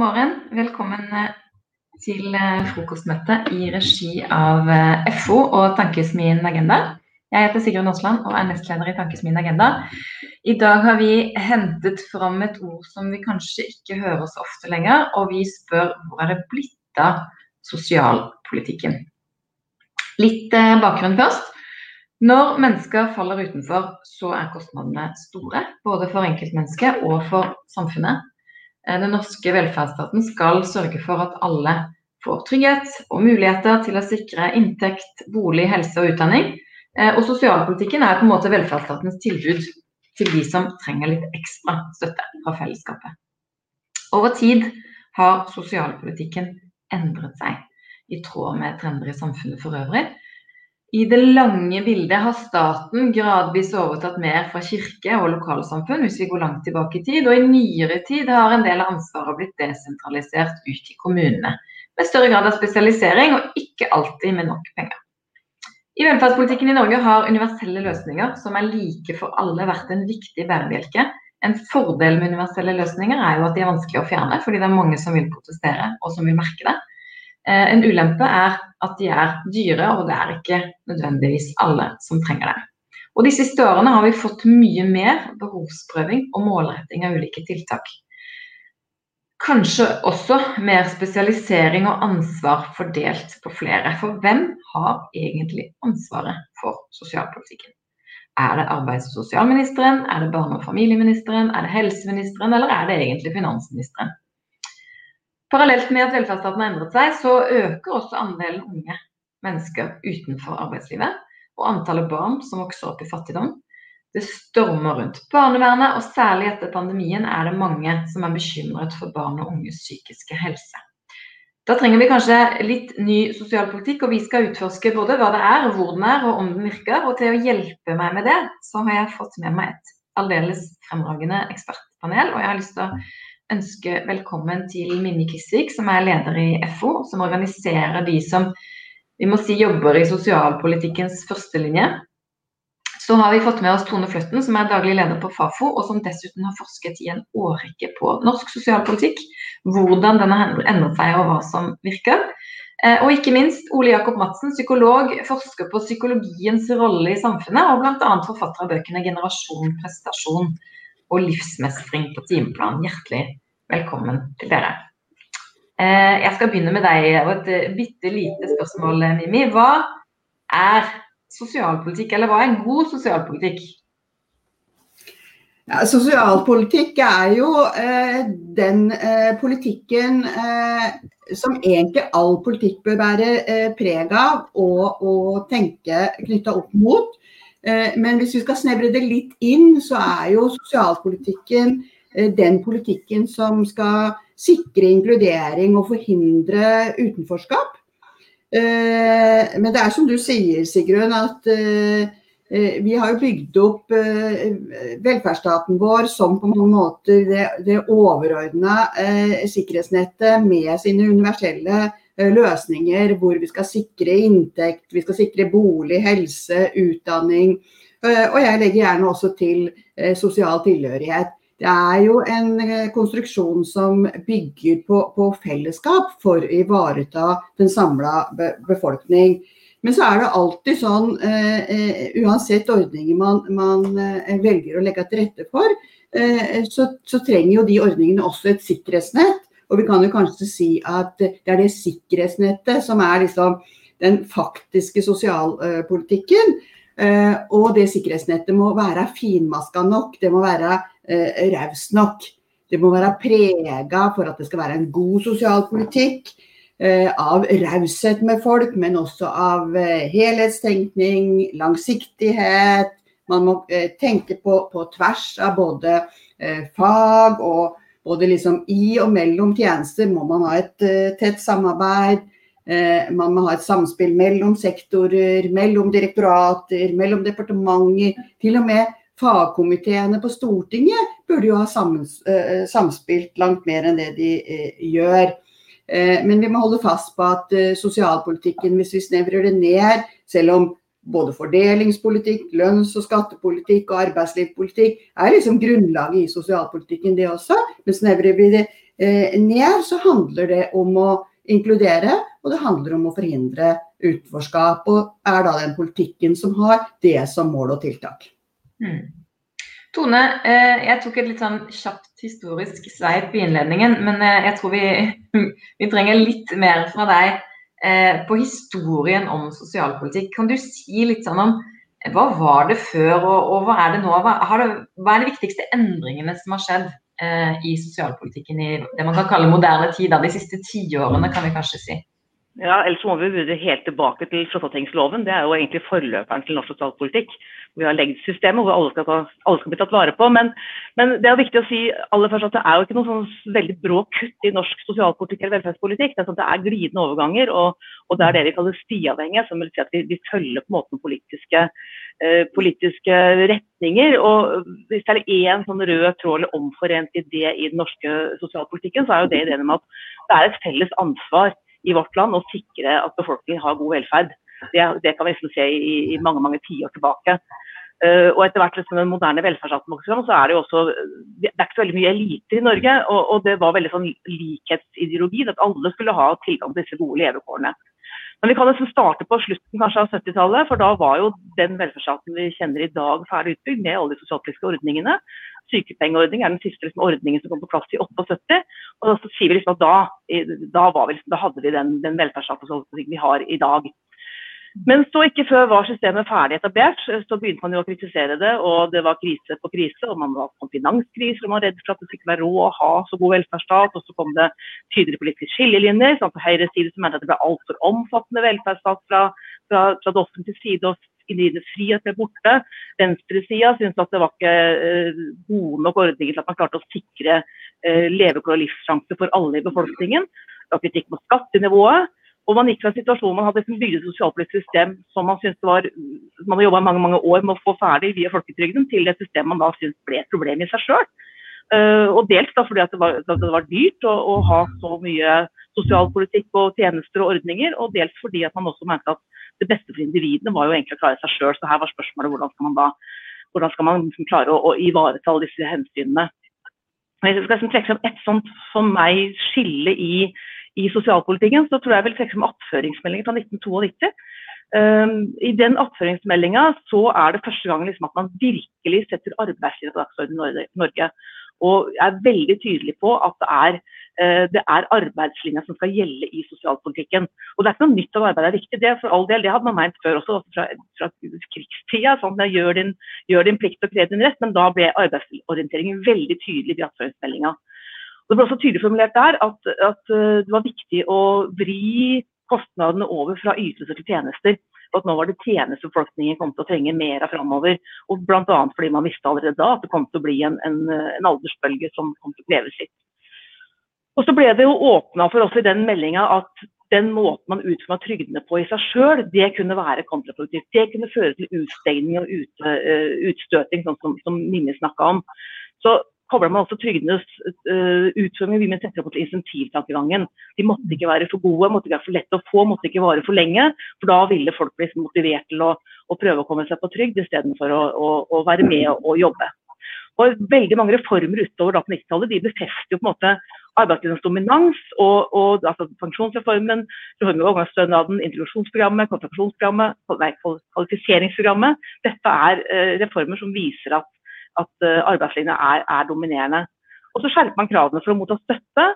Morgen. Velkommen eh, til eh, frokostmøte i regi av eh, FO og Tankesmien Agenda. Jeg heter Sigrun Aasland og er nestleder i Tankesmien Agenda. I dag har vi hentet fram et ord som vi kanskje ikke hører så ofte lenger, og vi spør hvor er det blitt av sosialpolitikken? Litt bakgrunn først. Når mennesker faller utenfor, så er kostnadene store. Både for enkeltmennesket og for samfunnet. Eh, den norske velferdsstaten skal sørge for at alle får trygghet og muligheter til å sikre inntekt, bolig, helse og utdanning. Eh, og sosialpolitikken er på en måte velferdsstatens tilbud til de som trenger litt ekstra støtte fra fellesskapet. Over tid har sosialpolitikken endret seg i tråd med trender i samfunnet for øvrig. I det lange bildet har staten gradvis overtatt mer fra kirke og lokalsamfunn, hvis vi går langt tilbake i tid. Og i nyere tid har en del av ansvaret blitt desentralisert ut i kommunene. Med større grad av spesialisering, og ikke alltid med nok penger. I velferdspolitikken i Norge har universelle løsninger som er like for alle, vært en viktig bærebjelke. En fordel med universelle løsninger er jo at de er vanskelig å fjerne, fordi det er mange som vil protestere og som vil merke det. Eh, en ulempe er at de er dyre, og det er ikke nødvendigvis alle som trenger det. Og De siste årene har vi fått mye mer behovsprøving og målretting av ulike tiltak. Kanskje også mer spesialisering og ansvar fordelt på flere. For hvem har egentlig ansvaret for sosialpolitikken? Er det arbeids- og sosialministeren, er det barne- og familieministeren, er det helseministeren eller er det egentlig finansministeren? Parallelt med at velferdsstaten har endret seg, så øker også andelen unge mennesker utenfor arbeidslivet. Og antallet barn som vokser opp i fattigdom. Det stormer rundt barnevernet, og særlig etter pandemien er det mange som er bekymret for barn og unges psykiske helse. Da trenger vi kanskje litt ny sosialpolitikk, og vi skal utforske både hva det er, hvor den er, og om den virker. Og til å hjelpe meg med det, så har jeg fått med meg et aldeles fremragende ekspertpanel. Og jeg har lyst til å ønske velkommen til Minni Kissvik, som er leder i FO, som organiserer de som vi må si jobber i sosialpolitikkens førstelinje. Så har vi fått med oss Tone Fløtten, som er daglig leder på Fafo, og som dessuten har forsket i en årrekke på norsk sosialpolitikk. Hvordan den har endret seg og hva som virker. Eh, og ikke minst Ole Jakob Madsen, psykolog, forsker på psykologiens rolle i samfunnet, og bl.a. forfatter av bøkene 'Generasjon prestasjon' og livsmestring på timeplan. Hjertelig velkommen til dere. Eh, jeg skal begynne med deg og et eh, bitte lite spørsmål, Mimi. Hva er sosialpolitikk, eller hva er en god sosialpolitikk? Ja, sosialpolitikk er jo eh, den eh, politikken eh, som egentlig all politikk bør være eh, preg av og, og tenke knytta opp mot. Eh, men hvis vi skal snevre det litt inn, så er jo sosialpolitikken eh, den politikken som skal sikre inkludering og forhindre utenforskap. Eh, men det er som du sier, Sigrun, at vi har jo bygd opp velferdsstaten vår som på mange måter det, overordna sikkerhetsnettet med sine universelle løsninger hvor vi skal sikre inntekt, vi skal sikre bolig, helse, utdanning. Eh, og jeg legger gjerne også til eh, sosial tilhørighet. Det er jo en konstruksjon som bygger på, på fellesskap for å ivareta den samla befolkning. Men så er det alltid sånn, uh, uansett ordninger man, man uh, velger å legge til rette for, uh, så, så, trenger jo de ordningene også et sikkerhetsnett. Og vi kan jo kanskje si at det er det sikkerhetsnettet som er liksom den faktiske sosialpolitikken. Eh, og det sikkerhetsnettet må være finmaska nok, det må være eh, raust nok. Det må være prega for at det skal være en god sosialpolitikk. Eh, av raushet med folk, men også av helhetstenkning, langsiktighet. Man må tenke på, på tvers av både fag og både liksom i og mellom tjenester må man ha et uh, tett samarbeid. Uh, man må ha et samspill mellom sektorer, mellom direktorater, mellom departementer. Til og med fagkomiteene på Stortinget burde jo ha sams, uh, samspilt langt mer enn det de gjør. Men vi må holde fast på at sosialpolitikken, hvis vi snevrer det ned, selv om både fordelingspolitikk, lønns- og skattepolitikk og arbeidslivspolitikk er liksom grunnlaget i sosialpolitikken, det også. Men snevrer vi det ned, så handler det om å inkludere, og det handler om å forhindre utenforskap. Og er da den politikken som har det som mål og tiltak. Mm. Tone, eh, jeg tok et litt sånn kjapt historisk sveip i innledningen, men eh, jeg tror vi, vi trenger litt mer fra deg eh, på historien om sosialpolitikk. Kan du si litt sånn om hva var det før, og, og hva er det nå? Hva, det, hva, er de viktigste endringene som har skjedd i sosialpolitikken i det man kan kalle moderne tid? De siste tiårene, kan vi kanskje si. Ja, ellers må vi begynne helt tilbake til Slåttattingsloven. Det er jo egentlig forløperen til norsk sosialpolitikk. Vi har legdssystemet hvor alle skal, alle skal, bli tatt vare på. Men, men, det er viktig å si aller først at det er jo ikke noe sånn veldig brå kutt i norsk sosialpolitikk eller velferdspolitikk. Det er, sånn det er glidende overganger, og, og, det er det vi kaller stiavhengige. Som vil si at vi, vi følger på en måte politiske, eh, politiske retninger. og Hvis det er én sånn rød tråd eller omforent idé i den norske sosialpolitikken, så er jo det ideen om at det er et felles ansvar i vårt land å sikre at befolkningen har god velferd. Det, det kan vi liksom se i, i mange mange tiår tilbake. Uh, og etter hvert liksom, den moderne velferdsstaten så er det jo også Det er ikke så veldig mye eliter i Norge. Og, og det var veldig sånn likhetsideologi, at alle skulle ha tilgang til disse gode levekårene. Men vi kan liksom starte på slutten kanskje av 70-tallet, for da var jo den velferdsstaten vi kjenner i dag ferdig utbygd med alle de sosialistiske ordningene. Sykepengeordning er den siste liksom, ordningen som kom på plass i 78. Og da sier vi liksom at da, da, vi, liksom, da hadde vi den, den velferdsstaten vi har i dag. Men så ikke før var systemet ferdig etablert, så begynte man jo å kritisere det. Og det var krise på krise, og man var på finanskrise, og man var redd for at det skulle være råd å ha så god velferdsstat. Og så kom det tydelige politiske skillelinjer. Sånn på høyre side så mente at det ble altfor omfattende velferdsstat fra, fra, fra det offentlige side. og individets ble borte. Venstresida syntes at det var ikke uh, gode nok ordninger til at man klarte å sikre uh, levekår og livssjanser for alle i befolkningen. Det var kritikk mot skattenivået. Og man gikk fra en situasjon man hadde bygd et sosialpolitisk system som man syntes var, man hadde jobba mange mange år med å få ferdig via folketrygden, til et system man da syntes ble et problem i seg sjøl. Eh, og dels da fordi det var, det var dyrt å, å, ha så mye sosialpolitikk og tjenester og ordninger, og dels fordi at man også mente at det beste for individene var jo egentlig å klare seg sjøl. Så her var spørsmålet hvordan skal man da hvordan skal man liksom klare å, å ivareta alle disse hensynene. Jeg skal liksom trekke fram et sånt for meg skille i i sosialpolitikken, så tror jeg jeg vil trekke fram attføringsmeldingen fra 1992. Um, I den attføringsmeldinga så er det første gang liksom at man virkelig setter arbeidslivet på dagsordenen i Norge. Og er veldig tydelig på at det er, uh, det er arbeidslinja som skal gjelde i sosialpolitikken. Og det er ikke noe nytt at arbeid er viktig, det for all del, det hadde man meint før også, fra, fra krigstida. sånn gjør din, gjør din plikt og krev din rett, men da ble arbeidsorienteringen veldig tydelig i attføringsmeldinga. Det ble også tydelig formulert der at, at eh, det var viktig å vri kostnadene over fra ytelser til tjenester. Og at nå var det tjenestebefolkningen kom til å trenge mer av framover. Bl.a. fordi man visste allerede da at det kom til å bli en, en, en aldersbølge som kom til å kreve sitt. Og så ble det jo åpna for oss i den meldinga at den måten man utforma trygdene på i seg sjøl, det kunne være kontraproduktivt. Det kunne føre til utstengning og ut, uh, utstøting, sånn som, som Mimmi snakka om. Så kobler man også trygdenes uh, utforming mye tettere opp til insentivtankegangen. De måtte ikke være for gode, måtte ikke være for lette å få, måtte ikke vare for lenge. For da ville folk bli motivert til å, å prøve å komme seg på trygd istedenfor å, å, å være med og, og, jobbe. Og Veldig mange reformer utover da på 90-tallet de befester jo på en måte arbeidslivets dominans. og, og altså Pensjonsreformen, reformen av overgangsstønaden, introduksjonsprogrammet, kvalifiseringsprogrammet. Dette er uh, reformer som viser at at uh, arbeidslinja er, er, dominerende. Og så skjerper man kravene for å motta støtte.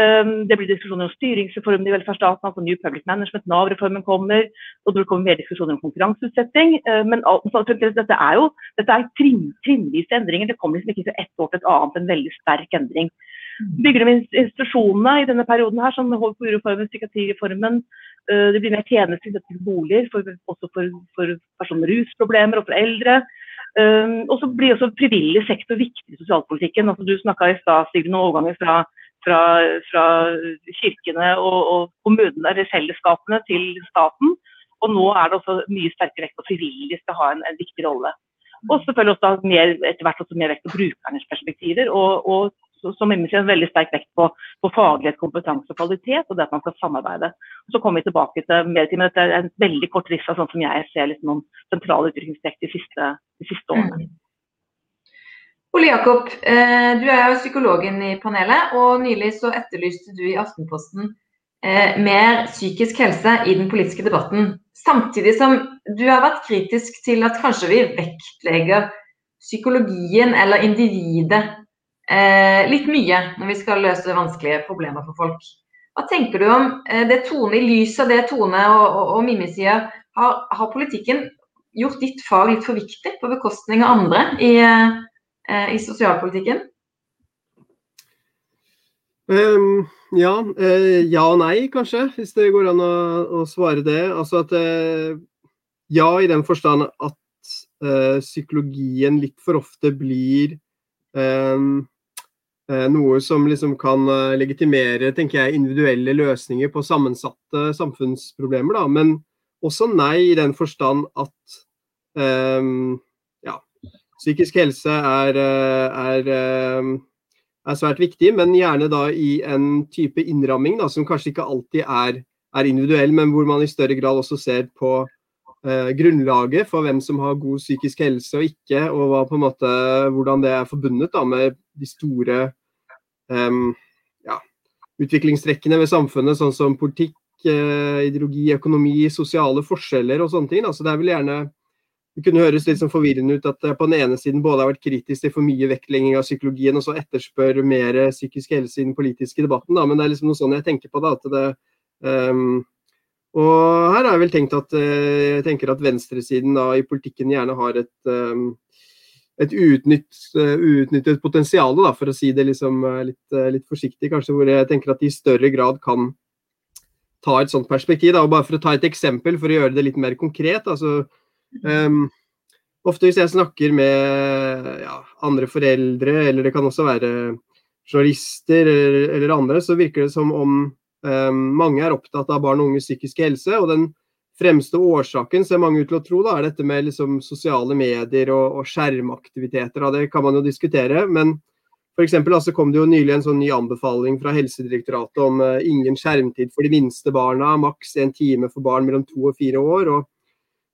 Um, det blir diskusjoner om styringsreformen i velferdsstaten, altså New Public Management, Nav-reformen kommer. Og det kommer mer diskusjoner om konkurranseutsetting. Uh, men dette er jo dette er trinn, trinnvise endringer. Det kommer liksom ikke fra ett år til et annet en veldig sterk endring. Bygger de institusjonene i denne perioden her, som HVPU-reformen, psykiatrireformen. Uh, det blir mer tjenester til boliger, for, også for, for personer med rusproblemer og for eldre. Um, og så blir også frivillig sektor viktig i sosialpolitikken. Altså, du snakka i stad Sigrid, om overganger fra, fra, fra, kirkene og, og kommunene, eller fellesskapene til staten. Og nå er det også mye sterkere vekt på frivillige skal ha en, en viktig rolle. Og selvfølgelig også mer, etter hvert også mer vekt på brukernes perspektiver. Og, og som en veldig sterk vekt på, på, faglighet, kompetanse og kvalitet, og det at man skal samarbeide. Og så kommer vi tilbake til medietimen. dette er en veldig kort liste sånn som jeg ser liksom noen sentrale utviklingstrekk de de siste årene. Mm. Ole Jakob, eh, du er jo psykologen i panelet, og nylig så etterlyste du i Aftenposten eh, mer psykisk helse i den politiske debatten. Samtidig som du har vært kritisk til at kanskje vi vektlegger psykologien eller individet eh, litt mye når vi skal løse vanskelige problemer for folk. Hva tenker du om det Tone, i lys av det Tone og, og, og Mimmi sier, har, har, politikken gjort ditt fag litt for viktig på bekostning av andre i, Eh, i sosialpolitikken? Um, ja, uh, ja og nei, kanskje, hvis det går an å, å svare det. Altså at ja, i den forstand at uh, psykologien litt for ofte blir um, noe som liksom kan legitimere tenker jeg, individuelle løsninger på sammensatte samfunnsproblemer. Da. Men også nei i den forstand at um, Psykisk helse er, eh, er, eh, er, svært viktig, men gjerne da i en type innramming da, som kanskje ikke alltid er, er, individuell, men hvor man i større grad også ser på eh, grunnlaget for hvem som har god psykisk helse og ikke, og hva, måte, hvordan det er forbundet da, med de store eh, ja, utviklingstrekkene ved samfunnet, sånn som politikk, eh, ideologi, økonomi, sosiale forskjeller og sånne ting. Da. Så det er vel gjerne det kunne høres litt sånn forvirrende ut at på den ene siden både har vært kritisk til for mye vektlegging av psykologien, og så etterspør mer psykisk helse i den politiske debatten. Da. Men det er liksom noe sånn jeg tenker på. da, at det um, og her har jeg vel tenkt at, uh, jeg tenker at venstresiden da, i politikken gjerne har et, um, et uutnytt, uutnyttet potensial, da, for å si det liksom, litt, litt, forsiktig, kanskje, hvor jeg tenker at de i større grad kan ta et sånt perspektiv. Da. og Bare for å ta et eksempel, for å gjøre det litt mer konkret. altså Um, ofte hvis jeg snakker med ja, andre foreldre, eller det kan også være journalister eller, eller andre, så virker det som om mange er opptatt av barn og unges psykiske helse. Og den fremste årsaken ser mange ut til å tro da, er dette med liksom, sosiale medier og, og skjermaktiviteter. Da. Det kan man jo diskutere. men for eksempel, altså, kom det jo nylig en sånn ny anbefaling fra Helsedirektoratet om uh, ingen skjermtid for de minste barna, maks en time for barn mellom to og fire år. og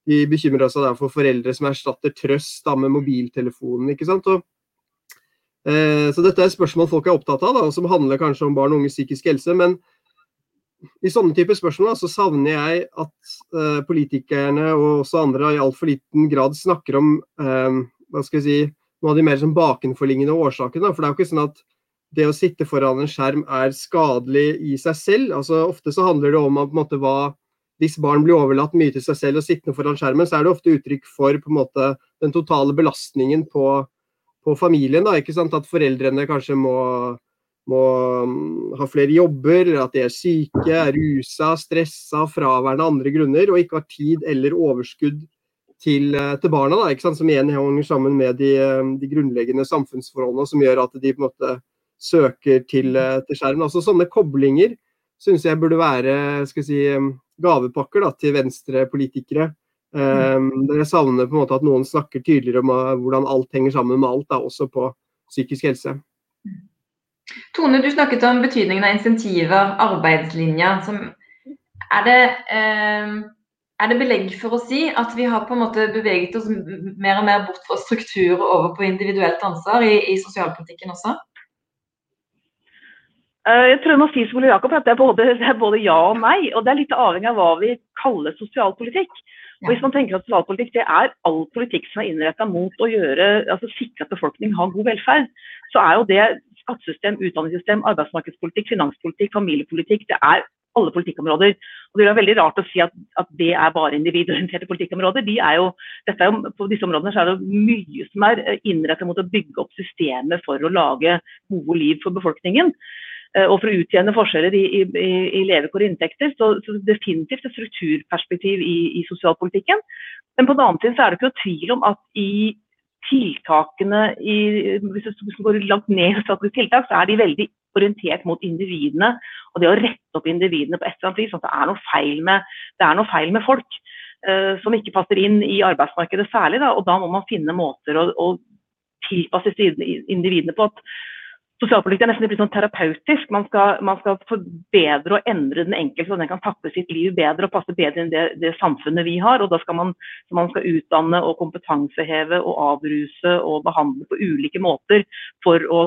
de bekymrer seg for foreldre som erstatter trøst da, med mobiltelefonen. ikke sant? Og, uh, så dette er spørsmål folk er opptatt av, da, som handler kanskje om barn og unges psykisk helse. Men i sånne typer spørsmål så savner jeg at eh, politikerne og også andre i altfor liten grad snakker om eh, hva skal jeg si, noen av de mer sånn bakenforliggende årsakene. For det er jo ikke sånn at det å sitte foran en skjerm er skadelig i seg selv. altså Ofte så handler det om på en måte, hva hvis barn blir overlatt mye til seg selv og sittende foran skjermen, så er det ofte uttrykk for på en måte, den totale belastningen på, på familien. Da, ikke sant? At foreldrene kanskje må, må mm, ha flere jobber, at de er syke, er rusa, stressa, fraværende av andre grunner, og ikke har tid eller overskudd til, eh, til barna. Da? Som igjen henger sammen med de, eh, de, grunnleggende samfunnsforholdene som gjør at de på en måte søker til, eh, til skjermen. Altså Sånne koblinger syns jeg burde være si, gavepakker da, til venstrepolitikere. Um, jeg savner på en måte at noen snakker tydeligere om hvordan alt henger sammen med alt, da, også på psykisk helse. Tone, du snakket om betydningen av insentiver, arbeidslinja. Som, er, det, eh, er, det, belegg for å si at vi har på en måte beveget oss mer og mer bort fra struktur og over på individuelt ansvar i, i sosialpolitikken også? Eh, jeg tror jeg må si som Ole Jakob, at det er, både, det er, både, ja og nei. og Det er litt avhengig av hva vi kaller sosialpolitikk. Og Hvis man tenker at sosialpolitikk det er all politikk som er innretta mot å gjøre, altså sikre at befolkningen har god velferd, så er jo det skattesystem, utdanningssystem, arbeidsmarkedspolitikk, finanspolitikk, familiepolitikk. Det er alle politikkområder. Og Det er veldig rart å si at, at det er bare individorienterte politikkområder. De er jo, er jo, på disse områdene er det mye som er innrettet mot å bygge opp systemet for å lage gode liv for befolkningen. Eh, og for å utjevne forskjeller i, i, i levekår og inntekter. Så, så, definitivt et strukturperspektiv i, i, sosialpolitikken. Men på den annen side er det ikke noe tvil om at i tiltakene i, Hvis du går langt ned i tiltak, så er de veldig orientert mot individene. Og det å rette opp individene på et eller annet vis. At det er noe feil med, det er noe feil med folk. Uh, som ikke passer inn i arbeidsmarkedet særlig. Da, og da må man finne måter å, å tilpasse individene på. at Sosialpolitikk er nesten litt sånn terapeutisk. Man skal, man skal, forbedre og endre den enkelte, så den kan takle sitt liv bedre og passe bedre enn det, det samfunnet vi har. og da skal man, man skal utdanne og kompetanseheve og avruse og behandle på ulike måter for å,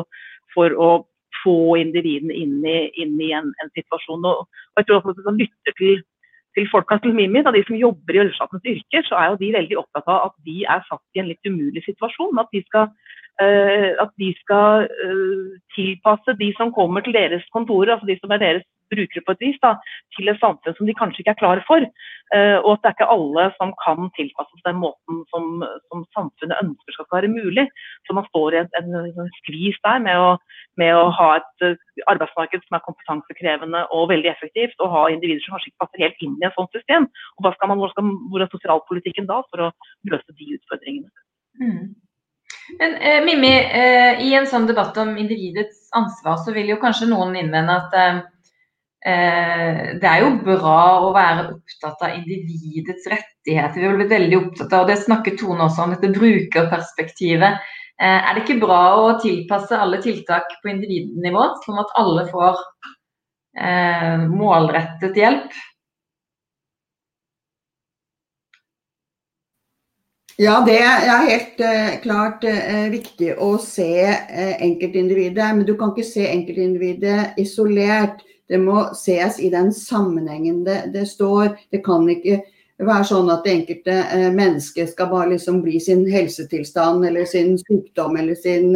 for å få individene inn i, inn i en, en, situasjon. Og, og jeg tror også at man lytter til, til folka Mimmi, da de som jobber i ølsjapens yrker, så er jo de veldig opptatt av at de er satt i en litt umulig situasjon. At de skal at de skal eh, tilpasse de som kommer til deres kontorer, altså de som er deres brukere på et vis, da, til et samfunn som de kanskje ikke er klar for. Eh, og at det er ikke alle som kan tilpasses den måten som, som samfunnet ønsker skal være mulig. Så man står i en, en, en skvis der med å, med å, ha et arbeidsmarked som er kompetansekrevende og veldig effektivt, og ha individer som kanskje ikke passer helt inn i et sånt system. Og hva skal man, hvor, skal, hvor er sosialpolitikken da for å løse de utfordringene? Mm. Men eh, Mimmi, eh, i en sånn debatt om individets ansvar, så vil jo kanskje noen innvende at eh, eh, det er jo bra å være opptatt av individets rettigheter. Vi har blitt veldig opptatt av, og det snakker Tone også om, dette brukerperspektivet. Eh, er det ikke bra å tilpasse alle tiltak på individnivå, sånn at alle får eh, målrettet hjelp? Ja, det er helt uh, klart uh, viktig å se uh, enkeltindividet. Men du kan ikke se enkeltindividet isolert. Det må ses i den sammenhengen det, det står. Det kan ikke være sånn at det enkelte mennesket skal bare liksom bli sin helsetilstand eller sin sykdom eller sin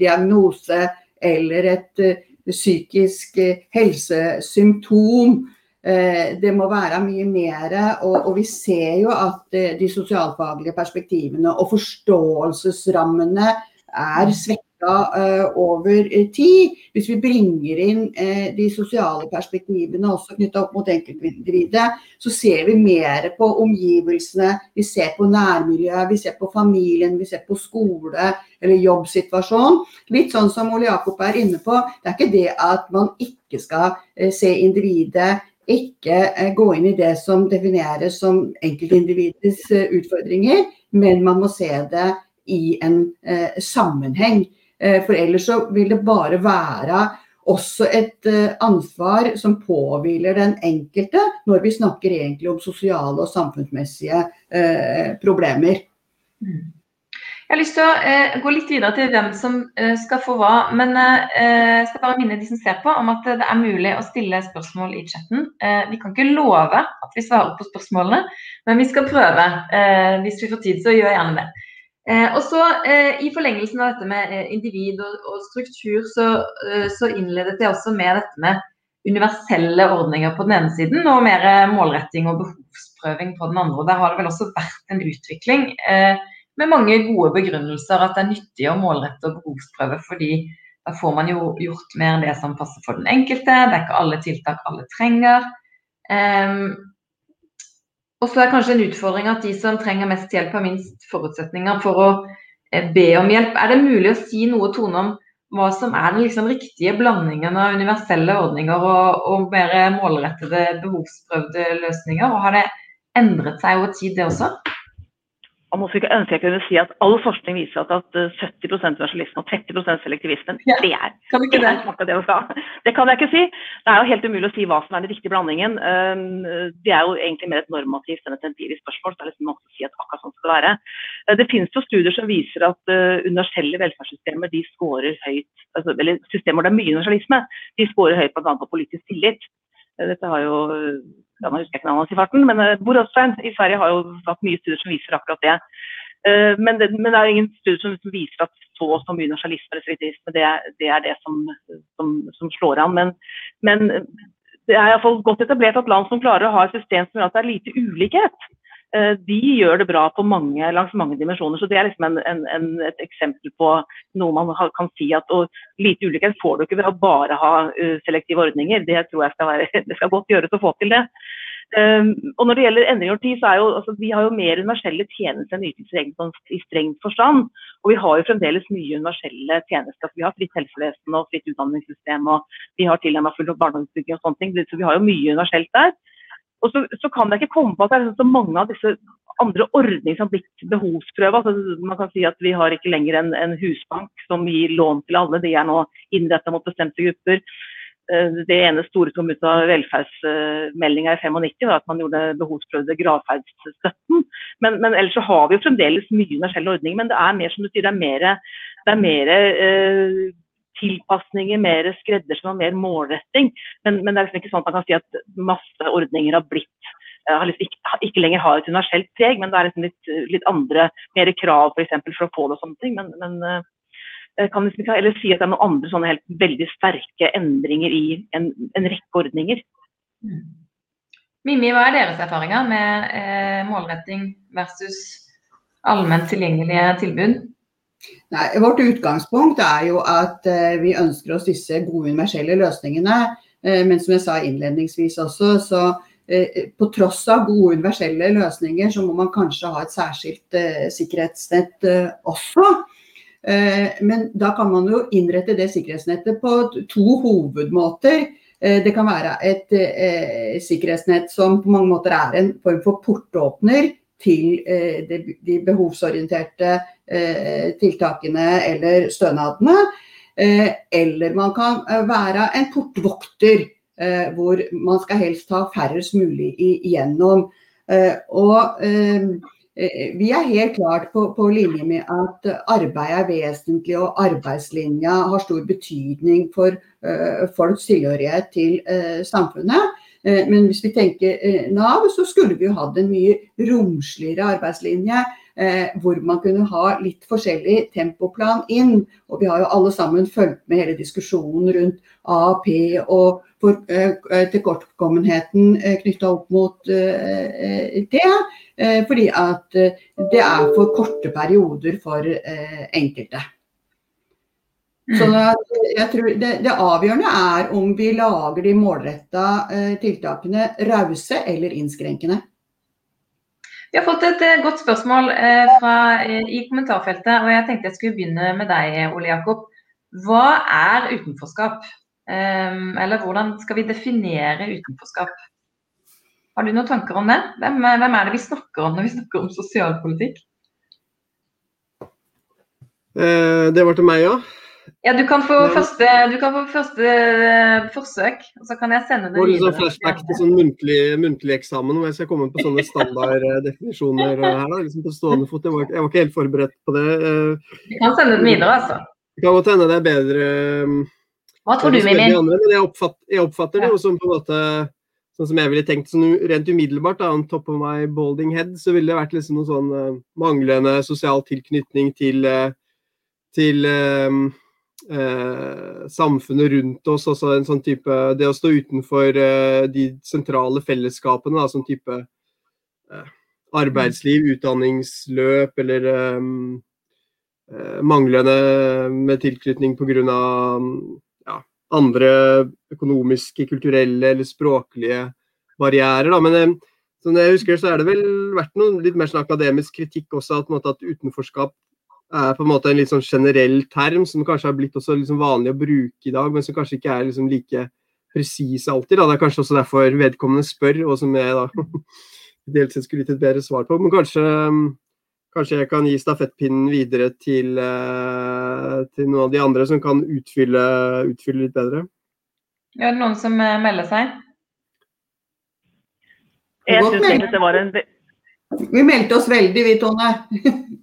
diagnose eller et psykisk helsesymptom Eh, det må være mye mer. Og, og, vi ser jo at eh, de sosialfaglige perspektivene og forståelsesrammene er svekka uh, over tid. Hvis vi bringer inn de sosiale perspektivene også knytta opp mot enkeltindividet, så ser vi mer på omgivelsene, vi ser på nærmiljøet, vi ser på familien, vi ser på skole eller jobbsituasjon. Litt sånn som Ole Jakob er inne på, det er ikke det at man ikke skal se individet ikke eh, gå inn i det som defineres som enkeltindividets eh, utfordringer, men man må se det i en eh, sammenheng. For ellers så vil det bare være også et ansvar som påhviler den enkelte, når vi snakker egentlig om sosiale og samfunnsmessige problemer. Jeg har lyst til å eh, gå litt videre til hvem som eh, skal få hva. Men eh, jeg skal bare minne de som ser på om at det er mulig å stille spørsmål i chatten. Eh, vi kan ikke love at vi svarer på spørsmålene, men vi skal prøve. Eh, hvis vi får tid, så gjør gjerne det. Eh, og så I forlengelsen av dette med individ og, og struktur, så, så, innledet jeg også med dette med universelle ordninger på den ene siden, og mer målretting og behovsprøving på den andre. Og Der har det vel også vært en utvikling. Eh, med mange gode begrunnelser at det er nyttig å målrette og behovsprøve, fordi da får man jo gjort mer det som passer for den enkelte. Det er ikke alle tiltak alle trenger. Um, og så er kanskje en utfordring at de som trenger mest hjelp, har minst forutsetninger for å eh, be om hjelp. Er det mulig å si noe, Tone, om hva som er den liksom riktige blandingen av universelle ordninger og, og mer målrettede, behovsprøvde løsninger? Og har det endret seg over tid, det også? Man må ikke ønske jeg kunne si at all forskning viser at, at 70 eh, universalisme og 30 selektivisme, ja. det er kan det? Det, det, det kan jeg ikke si. Det er jo helt umulig å si hva som er den riktige blandingen. Um, det er jo egentlig mer et normativt enn et empirisk spørsmål. så det er liksom å si at akkurat sånn skal det være. Uh, det finnes jo studier som viser at uh, universelle velferdssystemer de scorer høyt, altså, eller systemer hvor det er mye universalisme, de scorer høyt bl.a. på politisk tillit. Dette har jo ja, nå husker jeg ikke navnet i farten, men uh, Borostein i Sverige har jo hatt mye studier som viser akkurat det. Uh, men, det men, det er ingen studier som, som viser at så og så mye nasjonalisme eller sovjetisme, det, det, er det som, som, som slår an. Men, men det er iallfall godt etablert at land som klarer å ha et system som gjør at det er lite ulikhet, de gjør det bra mange, langs mange dimensjoner. Så Det er liksom en, en, en, et eksempel på noe man kan si at og lite ulikhet får du ikke ved å bare ha uh, selektive ordninger. Det tror jeg skal, være, det skal godt gjøres å få til det. Um, og når det gjelder endringer tid, så er jo altså, vi har jo mer universelle tjenester enn ytelser i strengt forstand. Og vi har jo fremdeles mye universelle tjenester. Vi har fritt helsevesen og fritt utdanningssystem, og vi har tilnærmet full barnehageutbygging og sånne ting. Så vi har jo mye universelt der. Og så, så, kan jeg ikke komme på at det er så mange av disse andre ordninger som har blitt behovsprøve. Altså, man kan si at Vi har ikke lenger en, en husbank som gir lån til alle. De er nå innretta mot bestemte grupper. Eh, det ene store som kom ut av velferdsmeldinga i 95, var at man gjorde behovsprøvde gravferdsstøtten. Men, men, ellers så har vi jo fremdeles mye universelle ordninger. Men det er mer som du sier, det er mer, det er mer eh, tilpasninger, mer skreddersøm og mer målretting. Men, men, det er liksom ikke sånn at man kan si at masse ordninger har blitt eh, har liksom ikke, ikke, lenger har et universelt preg, men det er liksom litt, litt andre, mer krav for, eksempel, for å få det og sånne ting. Men, men Eh, kan liksom ikke eller si at det er noen andre sånne helt veldig sterke endringer i en, en rekke ordninger. Mm. Mimmi, hva er deres erfaringer med eh, målretting versus allment tilgjengelige tilbud? Nei, vårt utgangspunkt er jo at eh, vi ønsker oss disse gode universelle løsningene. Eh, men som jeg sa innledningsvis også, så eh, på tross av gode universelle løsninger, så må man kanskje ha et særskilt eh, sikkerhetsnett også. Eh, men da kan man jo innrette det sikkerhetsnettet på to hovedmåter. Det kan være et sikkerhetsnett som på mange måter er en form for portåpner til de behovsorienterte tiltakene eller stønadene. Eller man kan være en portvokter, hvor man skal helst ha færrest mulig igjennom. Og Eh, vi er helt klart på, på, linje med at arbeid er vesentlig, og arbeidslinja har stor betydning for uh, folks tilhørighet til uh, samfunnet. Uh, men hvis vi tenker Nav, så skulle vi jo hatt en mye romsligere arbeidslinje. hvor man kunne ha litt forskjellig tempoplan inn. Og vi har jo alle sammen fulgt med hele diskusjonen rundt AAP og for, tilkortkommenheten knytta opp mot det. Eh, fordi at eh, det er for korte perioder for eh, enkelte. Så mm. jeg tror det, det, avgjørende er om vi lager de målretta tiltakene rause eller innskrenkende. Vi har fått et godt spørsmål fra, i kommentarfeltet, og jeg tenkte jeg skulle begynne med deg, Ole Jakob. Hva er utenforskap? Eller hvordan skal vi definere utenforskap? Har du noen tanker om det? Hvem, hvem, er det vi snakker om når vi snakker om sosialpolitikk? Eh, det var til meg, ja. Ja, du kan få første, du kan få første uh, forsøk, og så kan jeg sende det videre. Sånn flashback til sånn muntlig, muntlig eksamen hvor jeg skal komme på sånne standarddefinisjoner her. da, liksom på stående fot. Jeg var, jeg var, ikke helt forberedt på det. Uh, du kan sende den videre, altså. Det kan godt hende det er bedre Hva tror du, Mimmi? Jeg oppfatter, jeg oppfatter det jo som på en måte sånn som jeg ville tenkt sånn rent umiddelbart, da, on top of my balding head, så ville det vært liksom noe sånn uh, manglende sosial tilknytning til, uh, til uh, samfunnet rundt oss. Altså en sånn type Det å stå utenfor de sentrale fellesskapene, da, sånn type arbeidsliv, utdanningsløp eller um, manglende med tilknytning pga andre økonomiske, kulturelle eller språklige barrierer. Da. Men eh, som jeg husker, så er det vel vært noe litt mer sånn akademisk kritikk også, at, måte, at, utenforskap er på en måte en litt sånn generell term som kanskje har blitt også liksom vanlig å bruke i dag, men som kanskje ikke er liksom like presis alltid. Da. Det er kanskje også derfor vedkommende spør, og som jeg da ideelt sett skulle gitt et bedre svar på. Men kanskje Kanskje jeg kan gi stafettpinnen videre til, eh, til, noen av de andre som kan utfylle, utfylle litt bedre. Er det noen som eh, melder seg? Jeg syns egentlig det var en Vi meldte oss veldig, vi, Tone.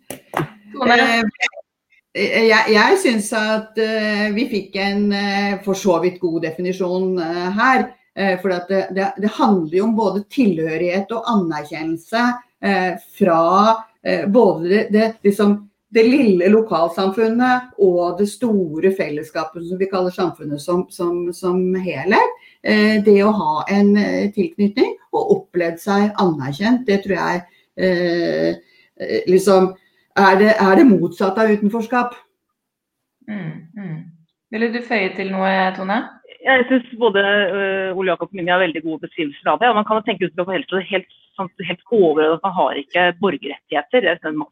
Tone. Eh, jeg, jeg syns at vi fikk en for så vidt god definisjon her. For det, det, det handler jo om både tilhørighet og anerkjennelse fra Eh, både det, liksom, det, lille lokalsamfunnet og det store fellesskapet som vi kaller samfunnet som, som, som helhet. Eh, det å ha en eh, tilknytning og opplevd seg anerkjent, det tror jeg liksom er det, er det motsatt av utenforskap. Mm, mm. Ville du føye til noe, Tone? Jeg syns både uh, Ole Jakob og Mimmi har veldig gode beskrivelser av det. og Man kan tenke ut fra er helt sånn, helt overordnet at man har ikke borgerrettigheter. Den,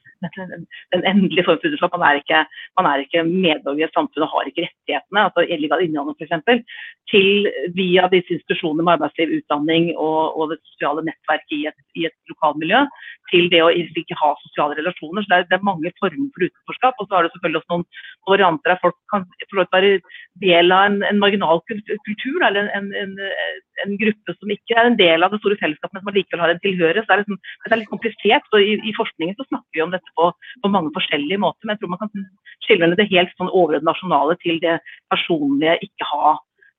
endelige form for utenforskap. Man er ikke, man ikke medborger i et samfunn og har ikke rettighetene, altså illegal innvandring f.eks., til via disse institusjonene med arbeidsliv, utdanning og, og det sosiale nettverket i et, i et lokalmiljø, til det å ikke ha sosiale relasjoner. Så det er, det er, mange former for utenforskap. Og så har det selvfølgelig også noen varianter der folk kan være del av en, en marginal kultur, eller en, en, en, gruppe som ikke er en del av det store fellesskapet, men som allikevel har en tilhørighet. Så det er, liksom, det er litt komplisert. så i, i, forskningen så snakker vi om dette på, på, mange forskjellige måter, men jeg tror man kan skille det helt sånn overordnede nasjonale til det personlige, ikke ha,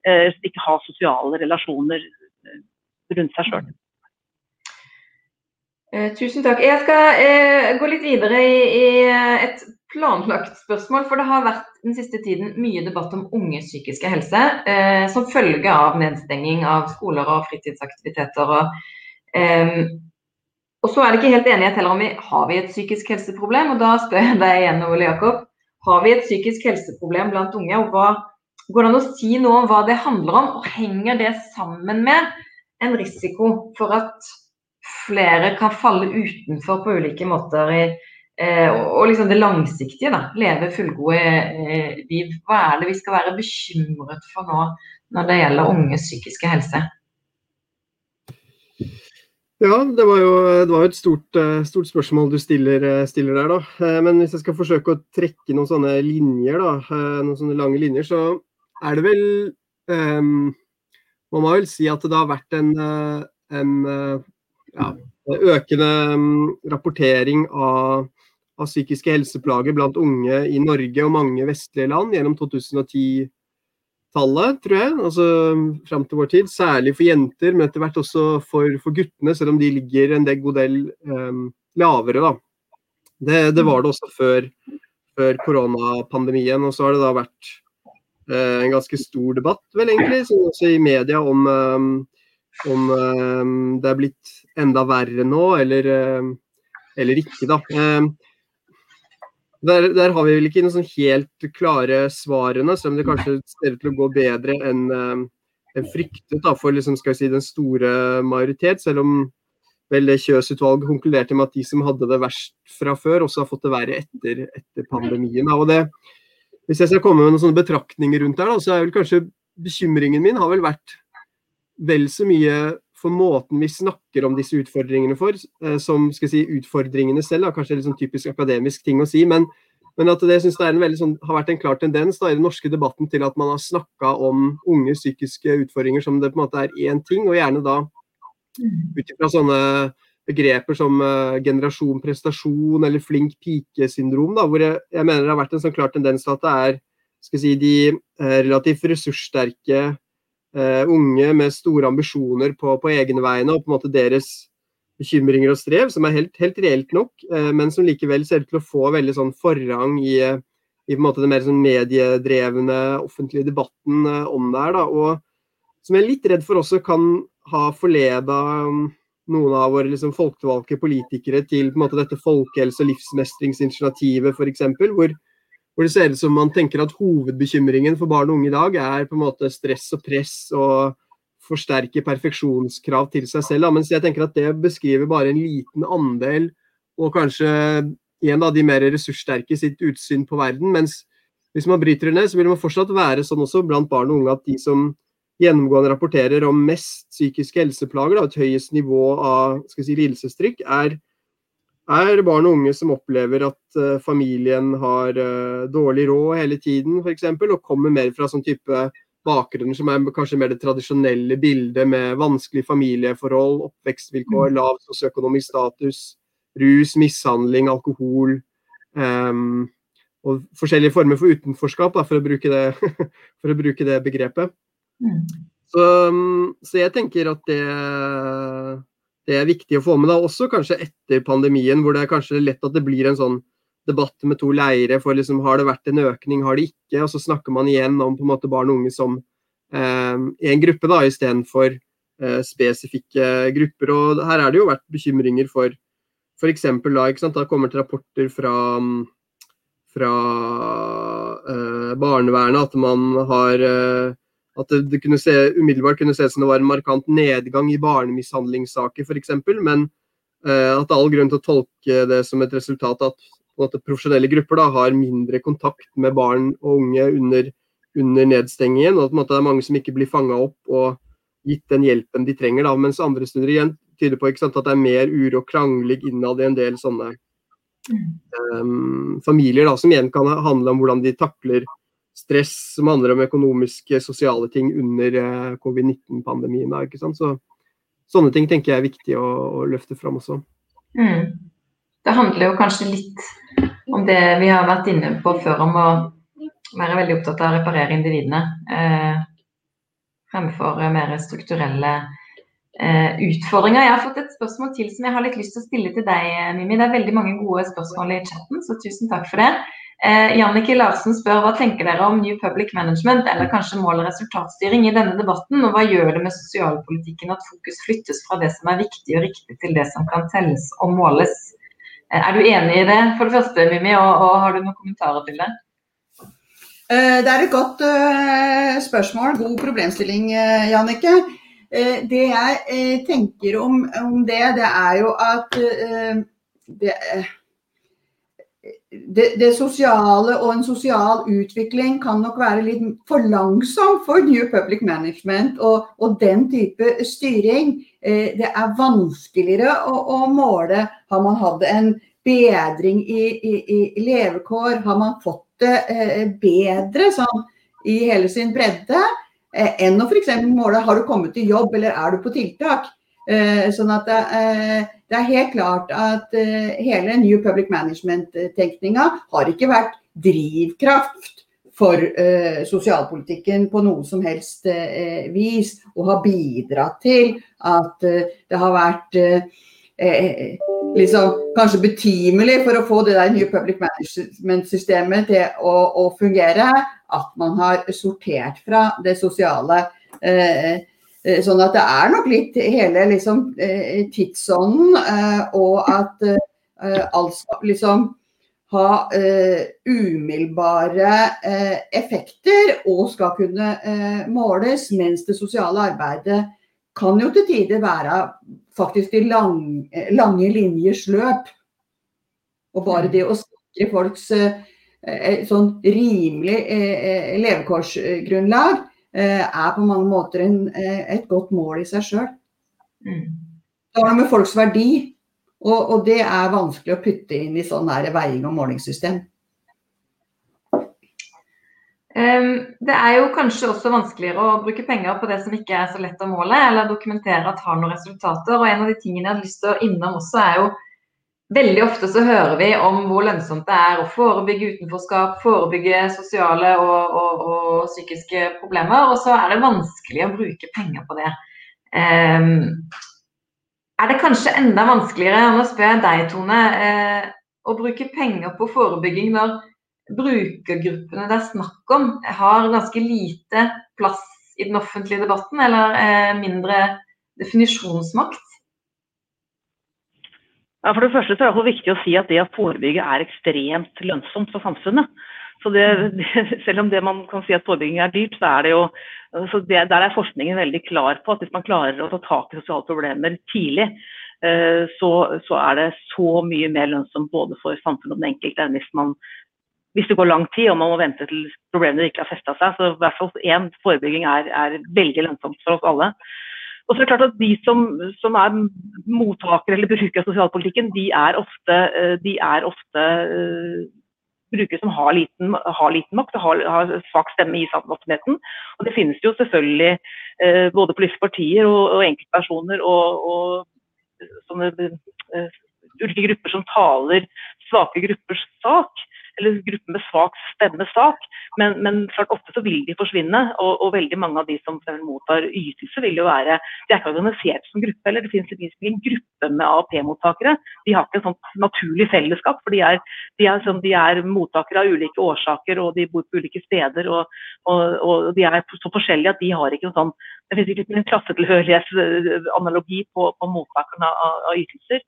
eh, ikke ha sosiale relasjoner eh, rundt seg sjøl. Eh, tusen takk. Jeg skal eh, gå litt videre i, i, eh, et planlagt spørsmål. For det har vært den siste tiden mye debatt om unges psykiske helse eh, som følge av nedstenging av skoler og fritidsaktiviteter. Og, og så er det ikke helt enighet heller om vi har vi et psykisk helseproblem. Og da spør jeg deg igjen, Ole Jakob. Har vi et psykisk helseproblem blant unge? og hva Går det an å si noe om hva det handler om? Og henger det sammen med en risiko for at flere kan falle utenfor på ulike måter i, eh, og liksom det langsiktige. da, Leve fullgode eh, liv. Hva er det vi skal være bekymret for nå når det gjelder unges psykiske helse? Ja, det var jo, det var et stort, eh, stort, spørsmål du stiller, eh, stiller, der, da. Men hvis jeg skal forsøke å trekke noen sånne linjer, da, noen sånne lange linjer, så er det vel um, Man må vel si at det har vært en, en ja, økende mm, rapportering av, av, psykiske helseplager blant unge i Norge og mange vestlige land gjennom 2010-tallet, tror jeg. Altså fram til vår tid. Særlig for jenter, men etter hvert også for, for guttene, selv om de ligger en del god del um, lavere. da. Det, det, var det også før, før koronapandemien. Og så har det da vært uh, en ganske stor debatt, vel egentlig, som også i media om um, om um, det er blitt enda verre nå, eller, eller ikke, da. Uh, der, der, har vi vel ikke noen sånn helt klare svarene, selv om det kanskje ser ut til å gå bedre enn en fryktet da, for liksom, si, den store majoritet. Selv om vel Kjøs-utvalget konkluderte med at de som hadde det verst fra før, også har fått det verre etter, etter pandemien. Da. Og det, hvis jeg skal komme med noen sånne betraktninger rundt der, da, så er vel kanskje bekymringen min har vel vært vel så mye for måten vi snakker om disse utfordringene for, eh, som skal si, utfordringene selv. Kanskje litt sånn typisk akademisk ting å si. Men, men at det, synes det en sånn, har vært en klar tendens da, i den norske debatten til at man har snakka om unge psykiske utfordringer som det på en måte er én ting, og gjerne da ut ifra sånne begreper som uh, generasjon prestasjon eller flink pike-syndrom, hvor jeg, jeg, mener det har vært en sånn klar tendens til at det er skal si, de uh, relativt ressurssterke unge med store ambisjoner på, på egne vegne, og på en måte deres bekymringer og strev, som er helt, helt reelt nok, uh, men som likevel ser ut til å få veldig sånn forrang i, i den mer sånn mediedrevne offentlige debatten uh, om det her. Da, og som jeg er litt redd for også kan ha forleda um, noen av våre liksom, folkevalgte politikere til på en måte dette folkehelse- og livsmestringsinitiativet f.eks., hvor hvor det ser ut som man tenker at hovedbekymringen for barn og unge i dag er på en måte stress og press og forsterke perfeksjonskrav til seg selv. Mens jeg tenker at det beskriver bare en liten andel, og kanskje en av de mer ressurssterke sitt utsyn på verden. Mens hvis man bryter det ned, så vil man fortsatt være sånn også blant barn og unge at de som gjennomgående rapporterer om mest psykiske helseplager, da, et høyest nivå av si, lidelsestrykk, er er barn og unge som opplever at uh, familien har uh, dårlig råd hele tiden, f.eks., og kommer mer fra sånn type bakgrunner som er kanskje mer det tradisjonelle bildet med vanskelige familieforhold, oppvekstvilkår, mm. lav sosioøkonomisk status, rus, mishandling, alkohol. Um, og forskjellige former for utenforskap, da, for, å bruke det, for å bruke det begrepet. Mm. Så, um, så, jeg tenker at det det er viktig å få med da, også kanskje etter pandemien, hvor det er kanskje lett at det blir en sånn debatt med to leire. for liksom, Har det vært en økning, har det ikke? Og så snakker man igjen om på en måte barn og unge som eh, en gruppe, da, istedenfor eh, spesifikke grupper. og Her er det jo vært bekymringer for f.eks. da, ikke sant, da kommer det rapporter fra, fra eh, barnevernet at man har eh, at det, det kunne se, umiddelbart kunne se ut som det var en markant nedgang i barnemishandlingssaker f.eks., men eh, at det er all grunn til å tolke det som et resultat at at profesjonelle grupper da, har mindre kontakt med barn og unge under, under nedstengingen, og at det er mange som ikke blir fanga opp og gitt den hjelpen de trenger. Da, mens andre studier igjen tyder på sant, at det er mer uro og krangling innad i en del sånne um, familier, da, som igjen kan handle om hvordan de takler stress som handler om økonomiske, sosiale ting under uh, covid-19-pandemien. Så Sånne ting tenker jeg er viktig å, å løfte fram også. Mm. Det handler jo kanskje litt om det vi har vært inne på før, om å være veldig opptatt av å reparere individene. Eh, fremfor mer strukturelle eh, utfordringer. Jeg har fått et spørsmål til som jeg har litt lyst til å stille til deg, Mimi. Det er veldig mange gode spørsmål i chatten, så tusen takk for det. Eh, Jannike Larsen spør hva tenker dere om New Public Management eller kanskje mål- og resultatstyring i denne debatten, og hva gjør det med sosialpolitikken at fokus flyttes fra det som er viktig og riktig til det som kan telles og måles? Eh, er du enig i det, for det første, Mimi, og, og har du noen kommentarer til det? Eh, det er et godt spørsmål, god problemstilling, Jannicke. Det jeg tenker om det, det er jo at det, det, det, sosiale og en sosial utvikling kan nok være litt for langsom for New Public Management og, og den type styring. Eh, det er vanskeligere å, å, måle. Har man hatt en bedring i, i, i levekår? Har man fått det eh, bedre sånn, i hele sin bredde? Eh, enn å f.eks. måle har du kommet i jobb eller er du på tiltak? Eh, sånn at eh, det er helt klart at uh, hele New Public Management-tenkninga har ikke vært drivkraft for uh, sosialpolitikken på noe som helst uh, vis, og har bidratt til at det har vært liksom, kanskje betimelig for å få det der New Public Management-systemet til å, å, fungere, at man har sortert fra det sosiale. Eh, Eh, sånn at det er nok litt hele liksom, eh, tidsånden, eh, og at alt skal liksom ha umiddelbare effekter og skal kunne måles, mens det sosiale arbeidet kan jo til tider være faktisk de lang, lange linjers løp. Og bare det å sikre folks sånn rimelig levekårsgrunnlag Eh, er på mange måter en, eh, et godt mål i seg sjøl. Mm. Det har noe med folks verdi, og, og, det er vanskelig å putte inn i sånn her veiing- og målingssystem. Um, det er jo kanskje også vanskeligere å bruke penger på det som ikke er så lett å måle, eller dokumentere at har noen resultater. Og En av de tingene jeg har lyst til å innom også, er jo Veldig ofte så hører vi om hvor lønnsomt det er å forebygge utenforskap, forebygge sosiale og, og, og psykiske problemer, og så er det vanskelig å bruke penger på det. Um, er det kanskje enda vanskeligere, nå spør jeg deg Tone, uh, å bruke penger på forebygging når brukergruppene det er snakk om har ganske lite plass i den offentlige debatten, eller uh, mindre definisjonsmakt? Ja, for det første så er det viktig å si at det å forebygge er ekstremt lønnsomt for samfunnet. Så det, Selv om det man kan si at forebygging er dyrt, så er det jo så det, Der er forskningen veldig klar på at hvis man klarer å ta tak i sosiale problemer tidlig, eh, så, så, er det så mye mer lønnsomt både for samfunnet og den enkelte enn hvis, man, hvis det går lang tid og man må vente til problemene virkelig har festa seg. Så i hvert fall én forebygging er, er veldig lønnsomt for oss alle. Og så er det klart at De som, som er mottakere eller brukere av sosialpolitikken, de er ofte, eh, de er ofte uh, brukere som har liten, har liten makt og har, har, svak stemme i offentligheten. Og Det finnes jo selvfølgelig uh, både politiske partier og, og enkeltpersoner og, og sånne ulike grupper som taler svake gruppers sak eller gruppen med svak stemme sak. Men, men klart ofte så vil de forsvinne, og, og veldig mange av de som mottar ytelse, vil jo være De er ikke organisert som gruppe eller Det finnes en gruppe med AAP-mottakere. De har ikke et sånt naturlig fellesskap, for de er, de, er, sånn, de er, mottakere av ulike årsaker, og de bor på ulike steder. Og, og, og de er så forskjellige at de har ikke noe sånn Det finnes ikke en klassetilhørighetsanalogi på, på mottakerne av, av ytelser.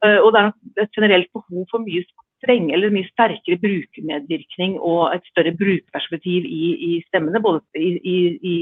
Uh, og det er et generelt behov for mye streng, eller mye sterkere brukermedvirkning og et større brukerperspektiv i, i stemmene, både i, i, i,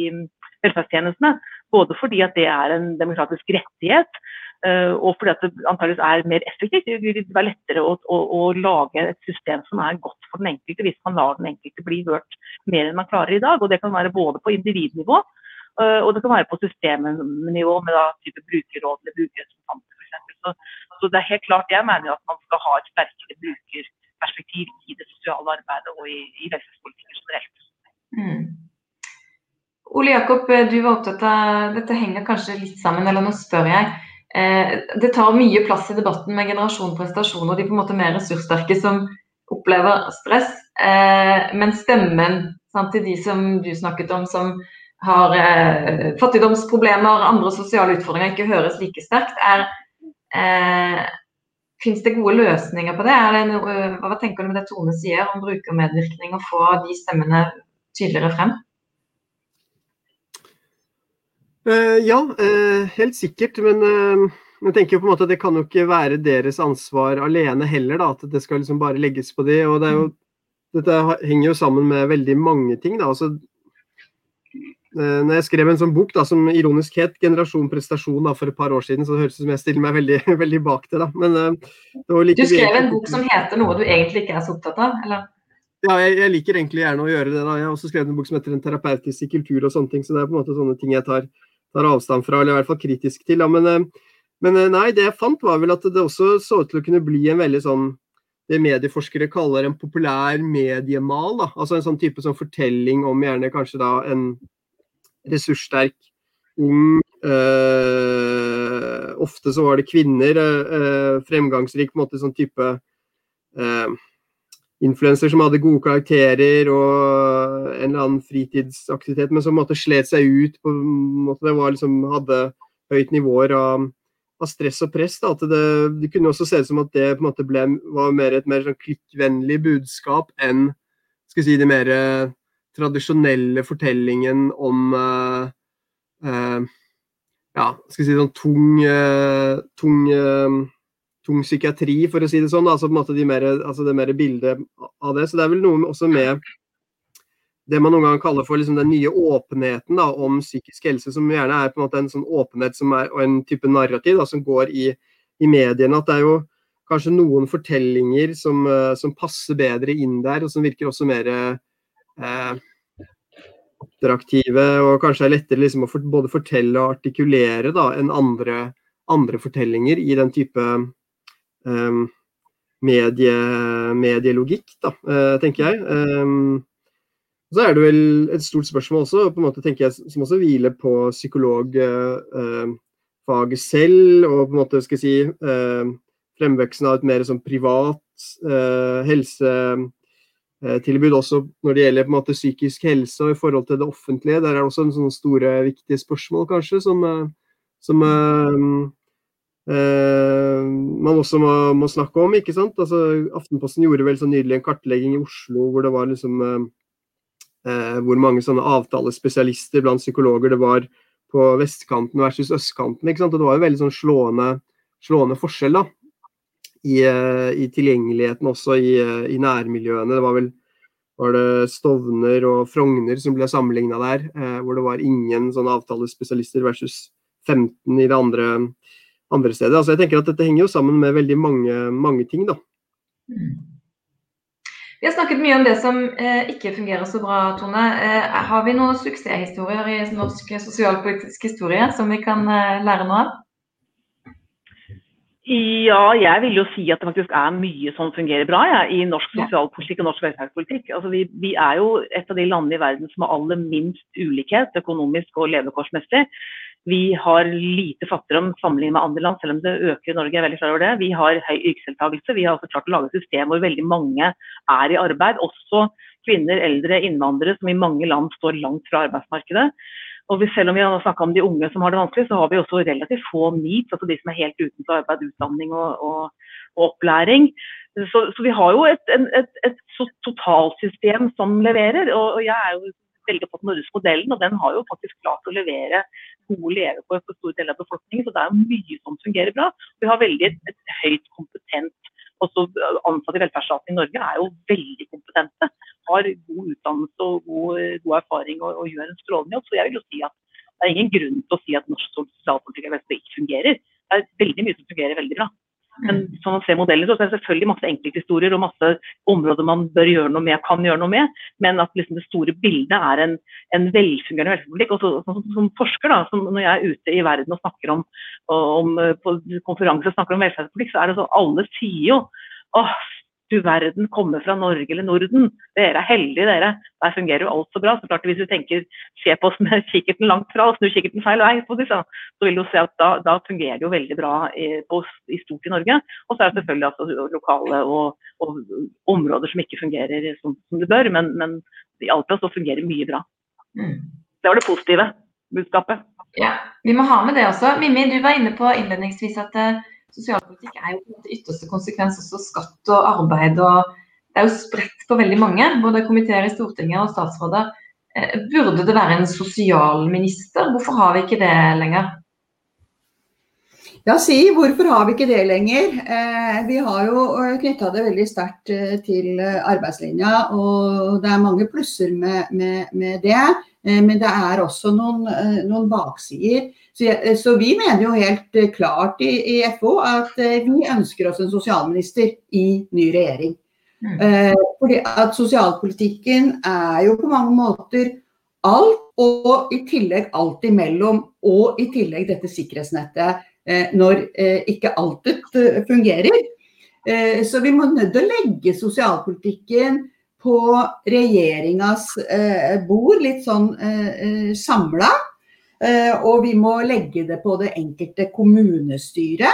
velferdstjenestene. Både fordi at det er en demokratisk rettighet, uh, og fordi at det antageligvis er mer effektivt. Det vil være lettere å, å, å, lage et system som er godt for den enkelte, hvis man lar den enkelte bli hørt mer enn man klarer i dag. og Det kan være både på individnivå uh, og det kan være på systemnivå med da, type brukerråd eller brukerrepresentanter. Så, så det er helt klart, jeg mener at man skal ha et sterkere brukerperspektiv i det sosiale arbeidet og i, i velferdspolitikken generelt. Mm. Ole Jakob, du var opptatt av Dette henger kanskje litt sammen, eller nå spør jeg. Eh, det tar mye plass i debatten med generasjon prestasjon de på en måte mer ressurssterke som opplever stress. Eh, men stemmen sant, til de som du snakket om, som har eh, fattigdomsproblemer, andre sosiale utfordringer, ikke høres like sterkt, er Eh, Fins det gode løsninger på det? det noe, hva tenker du om det Tone sier om brukermedvirkning og få de stemmene tydeligere frem? Eh, ja, eh, helt sikkert. Men uh, jeg tenker jo på en måte at det kan jo ikke være deres ansvar alene heller. da, At det skal liksom bare legges på de. og det jo, Dette henger jo sammen med veldig mange ting. da, altså Eh, når jeg skrev en sånn bok da, som ironisk het 'Generasjon prestasjon' da, for et par år siden, så det høres ut som jeg stiller meg veldig, veldig bak det. da. Men, uh, like du skrev en bok som heter noe du egentlig ikke er så opptatt av? eller? Ja, jeg, jeg, liker egentlig gjerne å gjøre det. da. Jeg har også skrevet en bok som heter 'En terapeutisk kultur' og sånne ting. Så det er på en måte sånne ting jeg tar, tar avstand fra, eller i hvert fall kritisk til. da. Men, uh, men nei, det jeg fant var vel at det også så ut til å kunne bli en veldig sånn det medieforskere kaller en populær mediemal. da, Altså en sånn type sånn fortelling om gjerne kanskje da en ressurssterk, ung Eh, Ofte så var det kvinner. Eh, fremgangsrik på en måte sånn type eh, influenser som hadde gode karakterer og en eller annen fritidsaktivitet, men som på måte slet seg ut. på en måte Det var liksom, hadde høyt nivåer av, av stress og press. Da, at det, det, kunne også se ut som at det på en måte ble, var mer et mer sånn klikkvennlig budskap enn skal si, det mer tradisjonelle fortellingen om uh, uh, ja, skal si sånn tung, uh, tung, tung, psykiatri, for å si det sånn. Altså, de mer, altså det mer bildet av det. Så det er vel noe også med det man noen ganger kaller for liksom den nye åpenheten da, om psykisk helse, som gjerne er på en måte en sånn åpenhet er, og en type narrativ da, som går i, i, mediene. At det er jo kanskje noen fortellinger som, som passer bedre inn der, og som virker også mer eh, attraktive og kanskje er lettere liksom å både fortelle og artikulere da, enn andre, andre, fortellinger i den type um, medie, medielogikk, da, uh, tenker jeg. Um, så er det vel et stort spørsmål også, på en måte tenker jeg, som også hviler på psykologfaget uh, selv, og på en måte skal jeg si uh, fremveksten av et mer sånn privat helse Eh, tilbud også når det gjelder på en måte psykisk helse og i forhold til det offentlige. Der er det også en sånne store, viktige spørsmål kanskje som, eh, som uh, man også må, må, snakke om. ikke sant? Altså, Aftenposten gjorde vel så nydelig en kartlegging i Oslo hvor det var liksom uh, hvor mange sånne avtalespesialister blant psykologer det var på vestkanten versus østkanten. ikke sant? Og Det var jo veldig sånn slående, slående forskjell da, i, eh, i tilgjengeligheten også i, eh, i, nærmiljøene. Det var vel var det Stovner og Frogner som ble sammenligna der, eh, hvor det var ingen sånne avtalespesialister versus 15 i det andre, andre stedet. Altså jeg tenker at Dette henger jo sammen med veldig mange, mange ting. da. Vi har snakket mye om det som eh, ikke fungerer så bra, Tone. Eh, har vi noen suksesshistorier i norsk sosialpolitisk historie som vi kan eh, lære noe av? Ja, jeg vil jo si at det faktisk er mye som fungerer bra ja, i norsk sosialpolitikk og norsk velferdspolitikk. Altså, vi, vi, er jo et av de landene i verden som har aller minst ulikhet økonomisk og levekårsmessig. Vi har lite fattigdom sammenlignet med andre land, selv om det øker i Norge. er veldig klar over det. Vi har høy yrkesdeltakelse. Vi har også klart å lage et system hvor veldig mange er i arbeid. Også kvinner, eldre, innvandrere, som i mange land står langt fra arbeidsmarkedet. Og selv om vi har snakka om de unge som har det vanskelig, så har vi også relativt få needs, altså de som er helt utenfor arbeid, utdanning og, og, og opplæring. Så, så, vi har jo et, et, et, et totalsystem som leverer. Og, og, jeg er jo veldig opptatt av modellen, og den har jo faktisk klart å levere gode levekår for store deler av befolkningen. Så det er mye som fungerer bra. Vi har veldig et, høyt kompetent også ansatte i velferdsstaten i Norge er jo veldig kompetente. Har god utdannelse og god, god erfaring og, og, gjør en strålende jobb. Så jeg vil jo si at det er ingen grunn til å si at norsk sosialpolitikk ikke fungerer. Det er veldig mye som fungerer veldig bra. Men som man ser modellen, så er det selvfølgelig masse enkelthistorier og masse områder man bør gjøre noe med, kan gjøre noe med. Men at liksom det store bildet er en, en velfungerende helsepolitikk. Og så, som, som, forsker, da, som når jeg er ute i verden og snakker om, om på konferanser snakker om velferdspolitikk, så er det så alle sier jo åh, du verden kommer fra Norge eller Norden. Dere er heldige, dere. Der fungerer jo alt så bra. Så klart Hvis du tenker, se på oss med kikkerten langt fra og snur kikkerten feil vei, så, vil du se at da, da fungerer det jo veldig bra i, på, i stort i Norge. Og så er det selvfølgelig altså, lokale og, og, områder som ikke fungerer som, som det bør, men, men i Alta så fungerer mye bra. Mm. Det var det positive budskapet. Ja, Vi må ha med det også. Mimmi, du var inne på innledningsvis at eh, sosialpolitikk er jo på en måte ytterste konsekvens også skatt og arbeid. og Det er jo spredt på veldig mange, både komiteer i Stortinget og statsråder. Eh, burde det være en sosialminister? Hvorfor har vi ikke det lenger? Ja, si hvorfor har vi ikke det lenger? Eh, vi har jo eh, knytta det veldig sterkt til arbeidslinja, og det er mange plusser med, med, med det. Men det er også noen, noen baksider. Så, eh, så, vi mener jo helt eh, klart i, i, FO at eh, vi ønsker oss en sosialminister i ny regjering. Mm. Eh, fordi at sosialpolitikken er jo på mange måter alt, og i tillegg alt imellom. Og i tillegg dette sikkerhetsnettet eh, når eh, ikke alt fungerer. så vi må nødt til å legge sosialpolitikken på regjeringas bord, litt sånn eh, samla. Eh, og vi må legge det på det enkelte kommunestyre.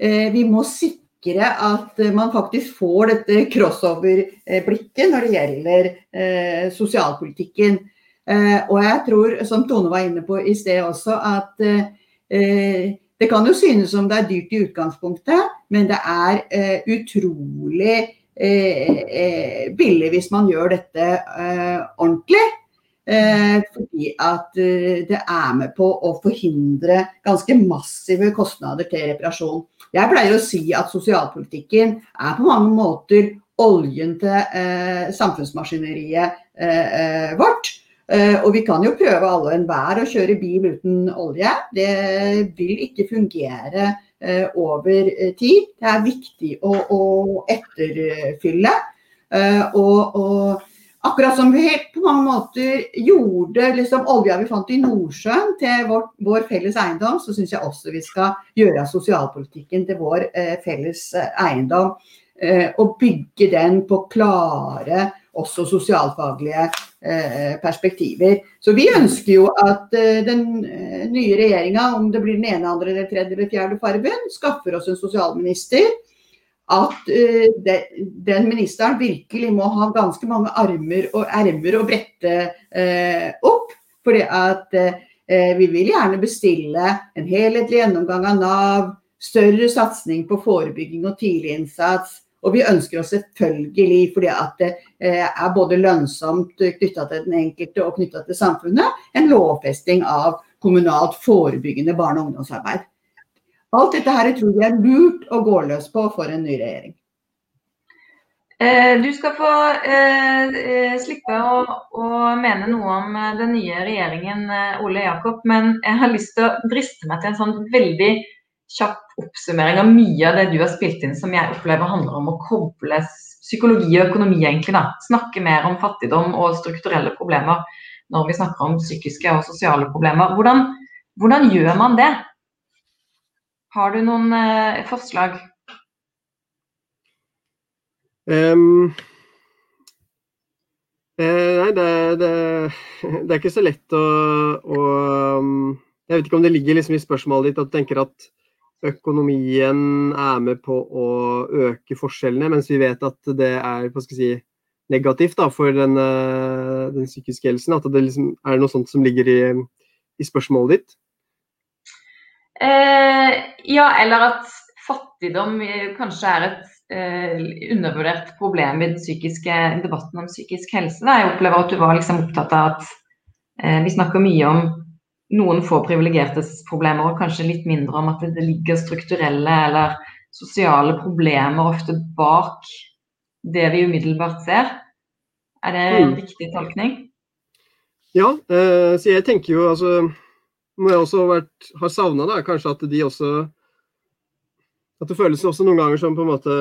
Eh, vi må sikre at man faktisk får dette crossover-blikket når det gjelder eh, sosialpolitikken. Og jeg tror, som Tone var inne på i sted også, at det kan jo synes som det er dyrt i utgangspunktet, men det er utrolig billig hvis man gjør dette ordentlig. Eh, fordi at eh, det er med på å forhindre ganske massive kostnader til reparasjon. Jeg pleier å si at sosialpolitikken er på mange måter oljen til eh, samfunnsmaskineriet eh, eh vårt. Eh, og vi kan jo prøve alle og enhver å kjøre bil uten olje. Det vil ikke fungere over tid. Det er viktig å, å etterfylle. og, og Akkurat som vi på mange måter gjorde liksom, olja vi fant i Nordsjøen til vår, vår felles eiendom, så syns jeg også vi skal gjøre sosialpolitikken til vår eh, felles eh, eiendom. Eh, og bygge den på klare også sosialfaglige eh, perspektiver. Så vi ønsker jo at eh, den eh, nye regjeringa, om det blir den ene, andre, eller tredje eller fjerde fargen, skaffer oss en sosialminister at de, den ministeren virkelig må ha ganske mange armer og ermer å brette opp. Fordi at vi vil gjerne bestille en helhetlig gjennomgang av Nav, større satsing på forebygging og tidlig innsats. Og vi ønsker oss selvfølgelig, fordi at det er både lønnsomt knytta til den enkelte og knytta til samfunnet, en lovfesting av kommunalt forebyggende barne- og ungdomsarbeid. Alt dette her tror jeg er lurt å gå løs på for en ny regjering. Eh, du skal få eh, eh, slippe å, å, mene noe om eh, den nye regjeringen, Ole Jakob. Men jeg har lyst til å driste meg til en sånn veldig kjapp oppsummering av mye av det du har spilt inn som jeg opplever handler om å koble psykologi og økonomi, egentlig. da. Snakke mer om fattigdom og strukturelle problemer når vi snakker om psykiske og sosiale problemer. Hvordan, hvordan gjør man det? Har du noen eh, forslag? Um, eh, nei, det, det, det, er ikke så lett å, å, Jeg vet ikke om det ligger liksom i spørsmålet ditt at du tenker at økonomien er med på å øke forskjellene, mens vi vet at det er si, negativt da, for den, eh, den psykiske helsen. At det liksom er noe sånt som ligger i, i spørsmålet ditt. Eh, ja, eller at fattigdom kanskje er et eh, undervurdert problem i den psykiske debatten om psykisk helse. Da. Jeg opplever at du var liksom opptatt av at eh, vi snakker mye om noen få privilegertes problemer, og kanskje litt mindre om at det ligger strukturelle eller sosiale problemer ofte bak det vi umiddelbart ser. Er det en mm. riktig tolkning? Ja, eh, så jeg tenker jo altså Noe jeg også vært, har savna, er kanskje at de også at det føles også noen ganger som på en måte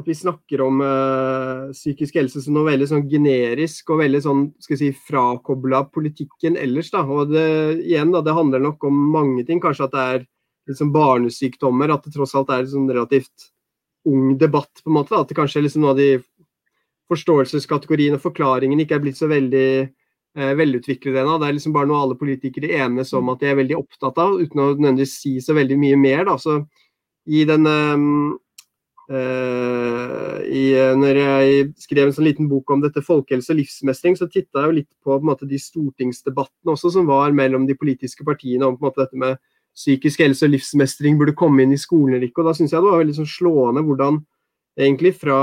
at vi snakker om uh, psykisk helse som noe veldig sånn generisk og veldig sånn skal si, frakobla politikken ellers. da, og det, igjen da, det handler nok om mange ting. Kanskje at det er liksom barnesykdommer, at det tross alt er en sånn relativt ung debatt. på en måte, da, At det kanskje liksom noe av de forståelseskategoriene og forklaringene ikke er blitt så veldig uh, velutviklede ennå. Det er liksom bare noe alle politikere enes om at de er veldig opptatt av, uten å nødvendigvis si så veldig mye mer. da, så i den uh, i, Når jeg skrev en sånn liten bok om dette folkehelse og livsmestring, så titta jeg jo litt på, på måte, de stortingsdebattene også som var mellom de politiske partiene om måte, dette med psykisk helse og livsmestring burde komme inn i skolen eller ikke. og Da syns jeg det var veldig sånn slående hvordan egentlig fra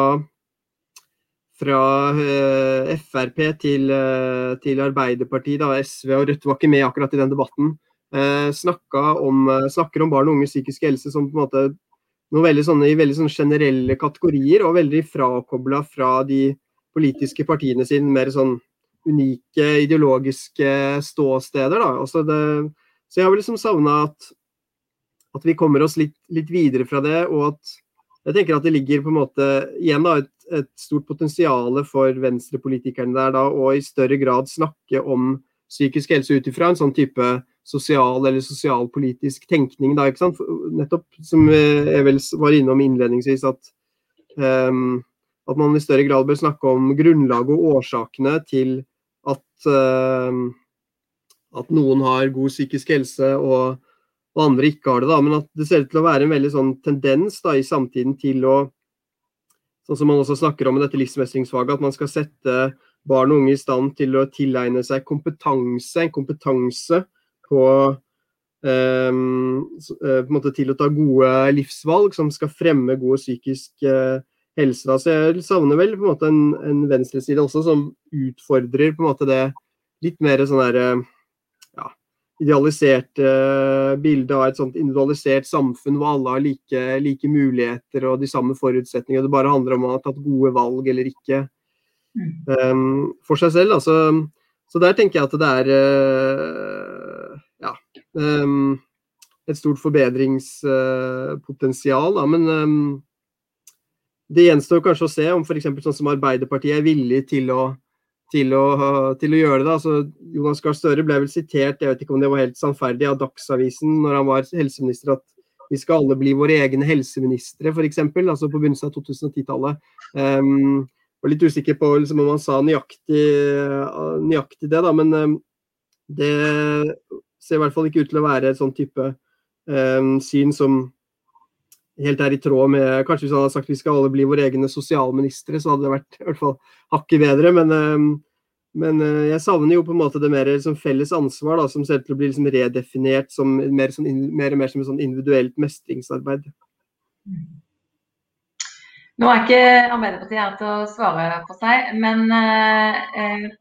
fra uh, Frp til, uh, til Arbeiderpartiet, da, SV og Rødt var ikke med akkurat i den debatten eh, om, eh, snakker om barn og unges psykiske helse som på en måte noe veldig sånne, i veldig sånne generelle kategorier, og veldig frakobla fra de politiske partiene sine mer sånn unike ideologiske ståsteder. Da. Det, så jeg har liksom savna at, at, vi kommer oss litt, litt, videre fra det, og at jeg tenker at det ligger på en måte igjen da, et, et stort potensial for venstrepolitikerne der da, å i større grad snakke om psykisk helse ut ifra en sånn type sosial eller sosialpolitisk tenkning. Da, ikke sant? Nettopp som jeg vel var innom innledningsvis, at, um, at man i større grad bør snakke om grunnlaget og årsakene til at, um, at noen har god psykisk helse og, og, andre ikke har det. Da. Men at det ser ut til å være en veldig sånn tendens da, i samtiden til å Sånn som man også snakker om i dette livsmestringsfaget, at man skal sette barn og unge i stand til å tilegne seg kompetanse, en kompetanse på, um, på en måte til å ta gode livsvalg som skal fremme god psykisk uh, helse. Da. Så jeg savner vel på en måte en, en venstreside også som utfordrer på en måte det litt mer sånn der ja, idealiserte bildet av et sånt individualisert samfunn hvor alle har like, like, muligheter og de samme forutsetninger. Det bare handler om å ha tatt gode valg eller ikke um, for seg selv. Altså, så der tenker jeg at det er uh, et stort forbedringspotensial. Da. men um, det gjenstår kanskje å se om f.eks. sånn som Arbeiderpartiet er villig til å, til å, til å gjøre det. Altså, Jonas Gahr Støre ble vel sitert, jeg vet ikke om det var helt sannferdig, av Dagsavisen når han var helseminister, at vi skal alle bli våre egne helseministre, f.eks. Altså på begynnelsen av 2010-tallet. Um, var litt usikker på liksom, om han sa nøyaktig, nøyaktig, det, da, men um, det ser i hvert fall ikke ut til å være et sånn type um, syn som helt er i tråd med Kanskje hvis han hadde sagt vi skal alle bli våre egne sosialministre, så hadde det vært i hvert fall hakket bedre. Men, um, men uh, jeg savner jo på en måte det mer liksom, felles ansvar, da, som ser ut til å bli liksom, redefinert som mer, sånn, mer, mer som et sånn individuelt mestringsarbeid. Nå er ikke Arbeiderpartiet her til å svare for seg, men eh,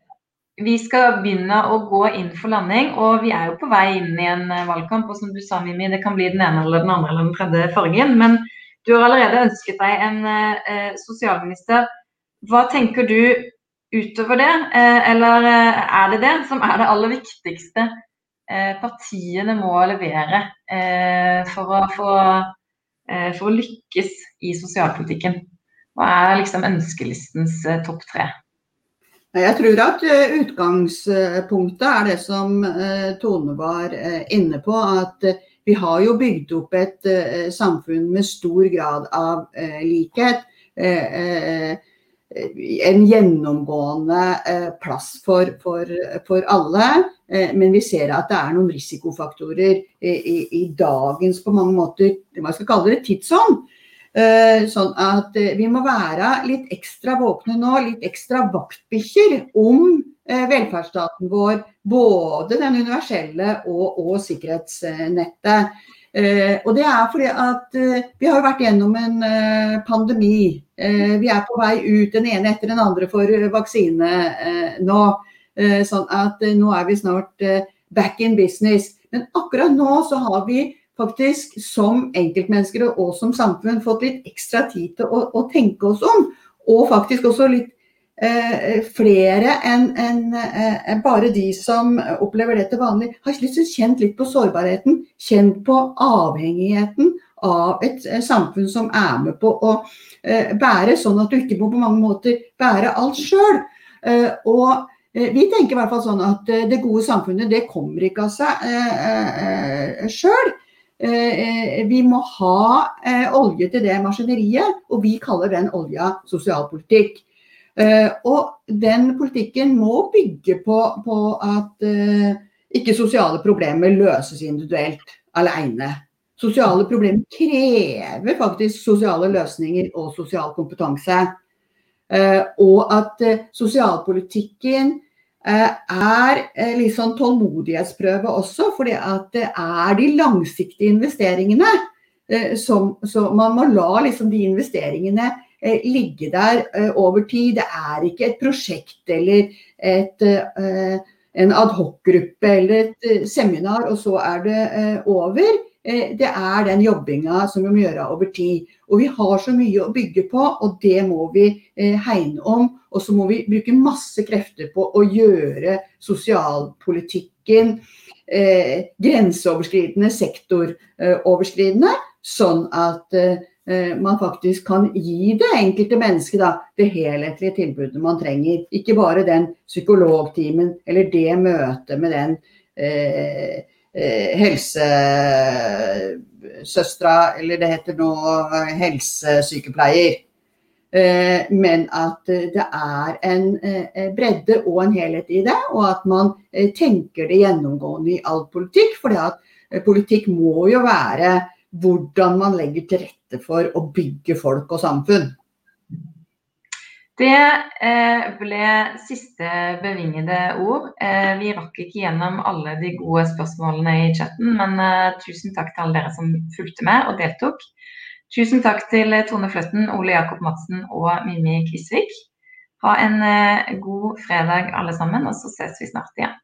vi skal begynne å gå inn for landing. Og vi er jo på vei inn i en eh, valgkamp. Og som du sa, Mimi, det kan bli den ene eller den andre eller den tredje fargen. Men du har allerede ønsket deg en eh, sosialminister. Hva tenker du utover det? Eh, eller eh, er det det som er det aller viktigste eh, partiene må levere for å, for, for å lykkes i sosialpolitikken? Hva er liksom ønskelistens eh, topp tre? Jeg tror at eh, utgangspunktet er det som eh, Tone var inne på. At vi har jo bygd opp et samfunn med stor grad av likhet. En gjennomgående plass for, for, for alle. Men vi ser at det er noen risikofaktorer i, i dagens på mange måter, hva skal kalle det, tidsånd Eh, sånn at eh, vi må være litt ekstra våkne nå, litt ekstra vaktbikkjer om eh, velferdsstaten vår. Både den universelle og, og sikkerhetsnettet. Og det er fordi at vi har vært gjennom en pandemi. Vi er på vei ut den ene etter den andre for vaksine nå. Sånn at nå er vi snart back in business. Men akkurat nå så har vi faktisk som enkeltmennesker og som samfunn fått litt ekstra tid til å, å tenke oss om. Og faktisk også litt eh, flere enn en, eh, bare de som opplever det til vanlig, har liksom kjent litt på sårbarheten. Kjent på avhengigheten av et eh, samfunn som er med på å eh, bære, sånn at du ikke må på mange måter bære alt sjøl. Eh, vi tenker i hvert fall sånn at det gode samfunnet det kommer ikke av seg eh, sjøl. Vi må ha olje til det maskineriet, og vi kaller den olja sosialpolitikk. Og den politikken må bygge på, på at ikke sosiale problemer løses individuelt alene. Sosiale problemer krever faktisk sosiale løsninger og sosial kompetanse. Eh, og at eh, sosialpolitikken eh, er litt sånn tålmodighetsprøve også, fordi at det er de langsiktige investeringene som, så man må la liksom de investeringene ligge der over tid. Det er ikke et prosjekt eller et, en adhoc-gruppe eller et seminar, og så er det over. Eh, det er den jobbinga som vi må gjøre over tid. Og vi har så mye å bygge på, og det må vi eh, hegne om. Og så må vi bruke masse krefter på å gjøre sosialpolitikken eh, grenseoverskridende, sektoroverskridende, sånn at eh, man faktisk kan gi det enkelte mennesket da, det helhetlige tilbudet man trenger. Ikke bare den psykologtimen eller det møtet med den eh, Eh, helsesøstra, eller det heter nå helsesykepleier. Eh, men at det er en eh, bredde og en helhet i det, og at man tenker det gjennomgående i all politikk. For politikk må jo være hvordan man legger til rette for å bygge folk og samfunn. Det eh, ble siste bevingede ord. Eh, vi rakk ikke gjennom alle de gode spørsmålene i chatten, men eh, tusen takk til alle dere som fulgte med og deltok. Tusen takk til Tone Fløtten, Ole Jakob Madsen og Mimmi Kvisvik. Ha en god fredag alle sammen, og så ses vi snart igjen.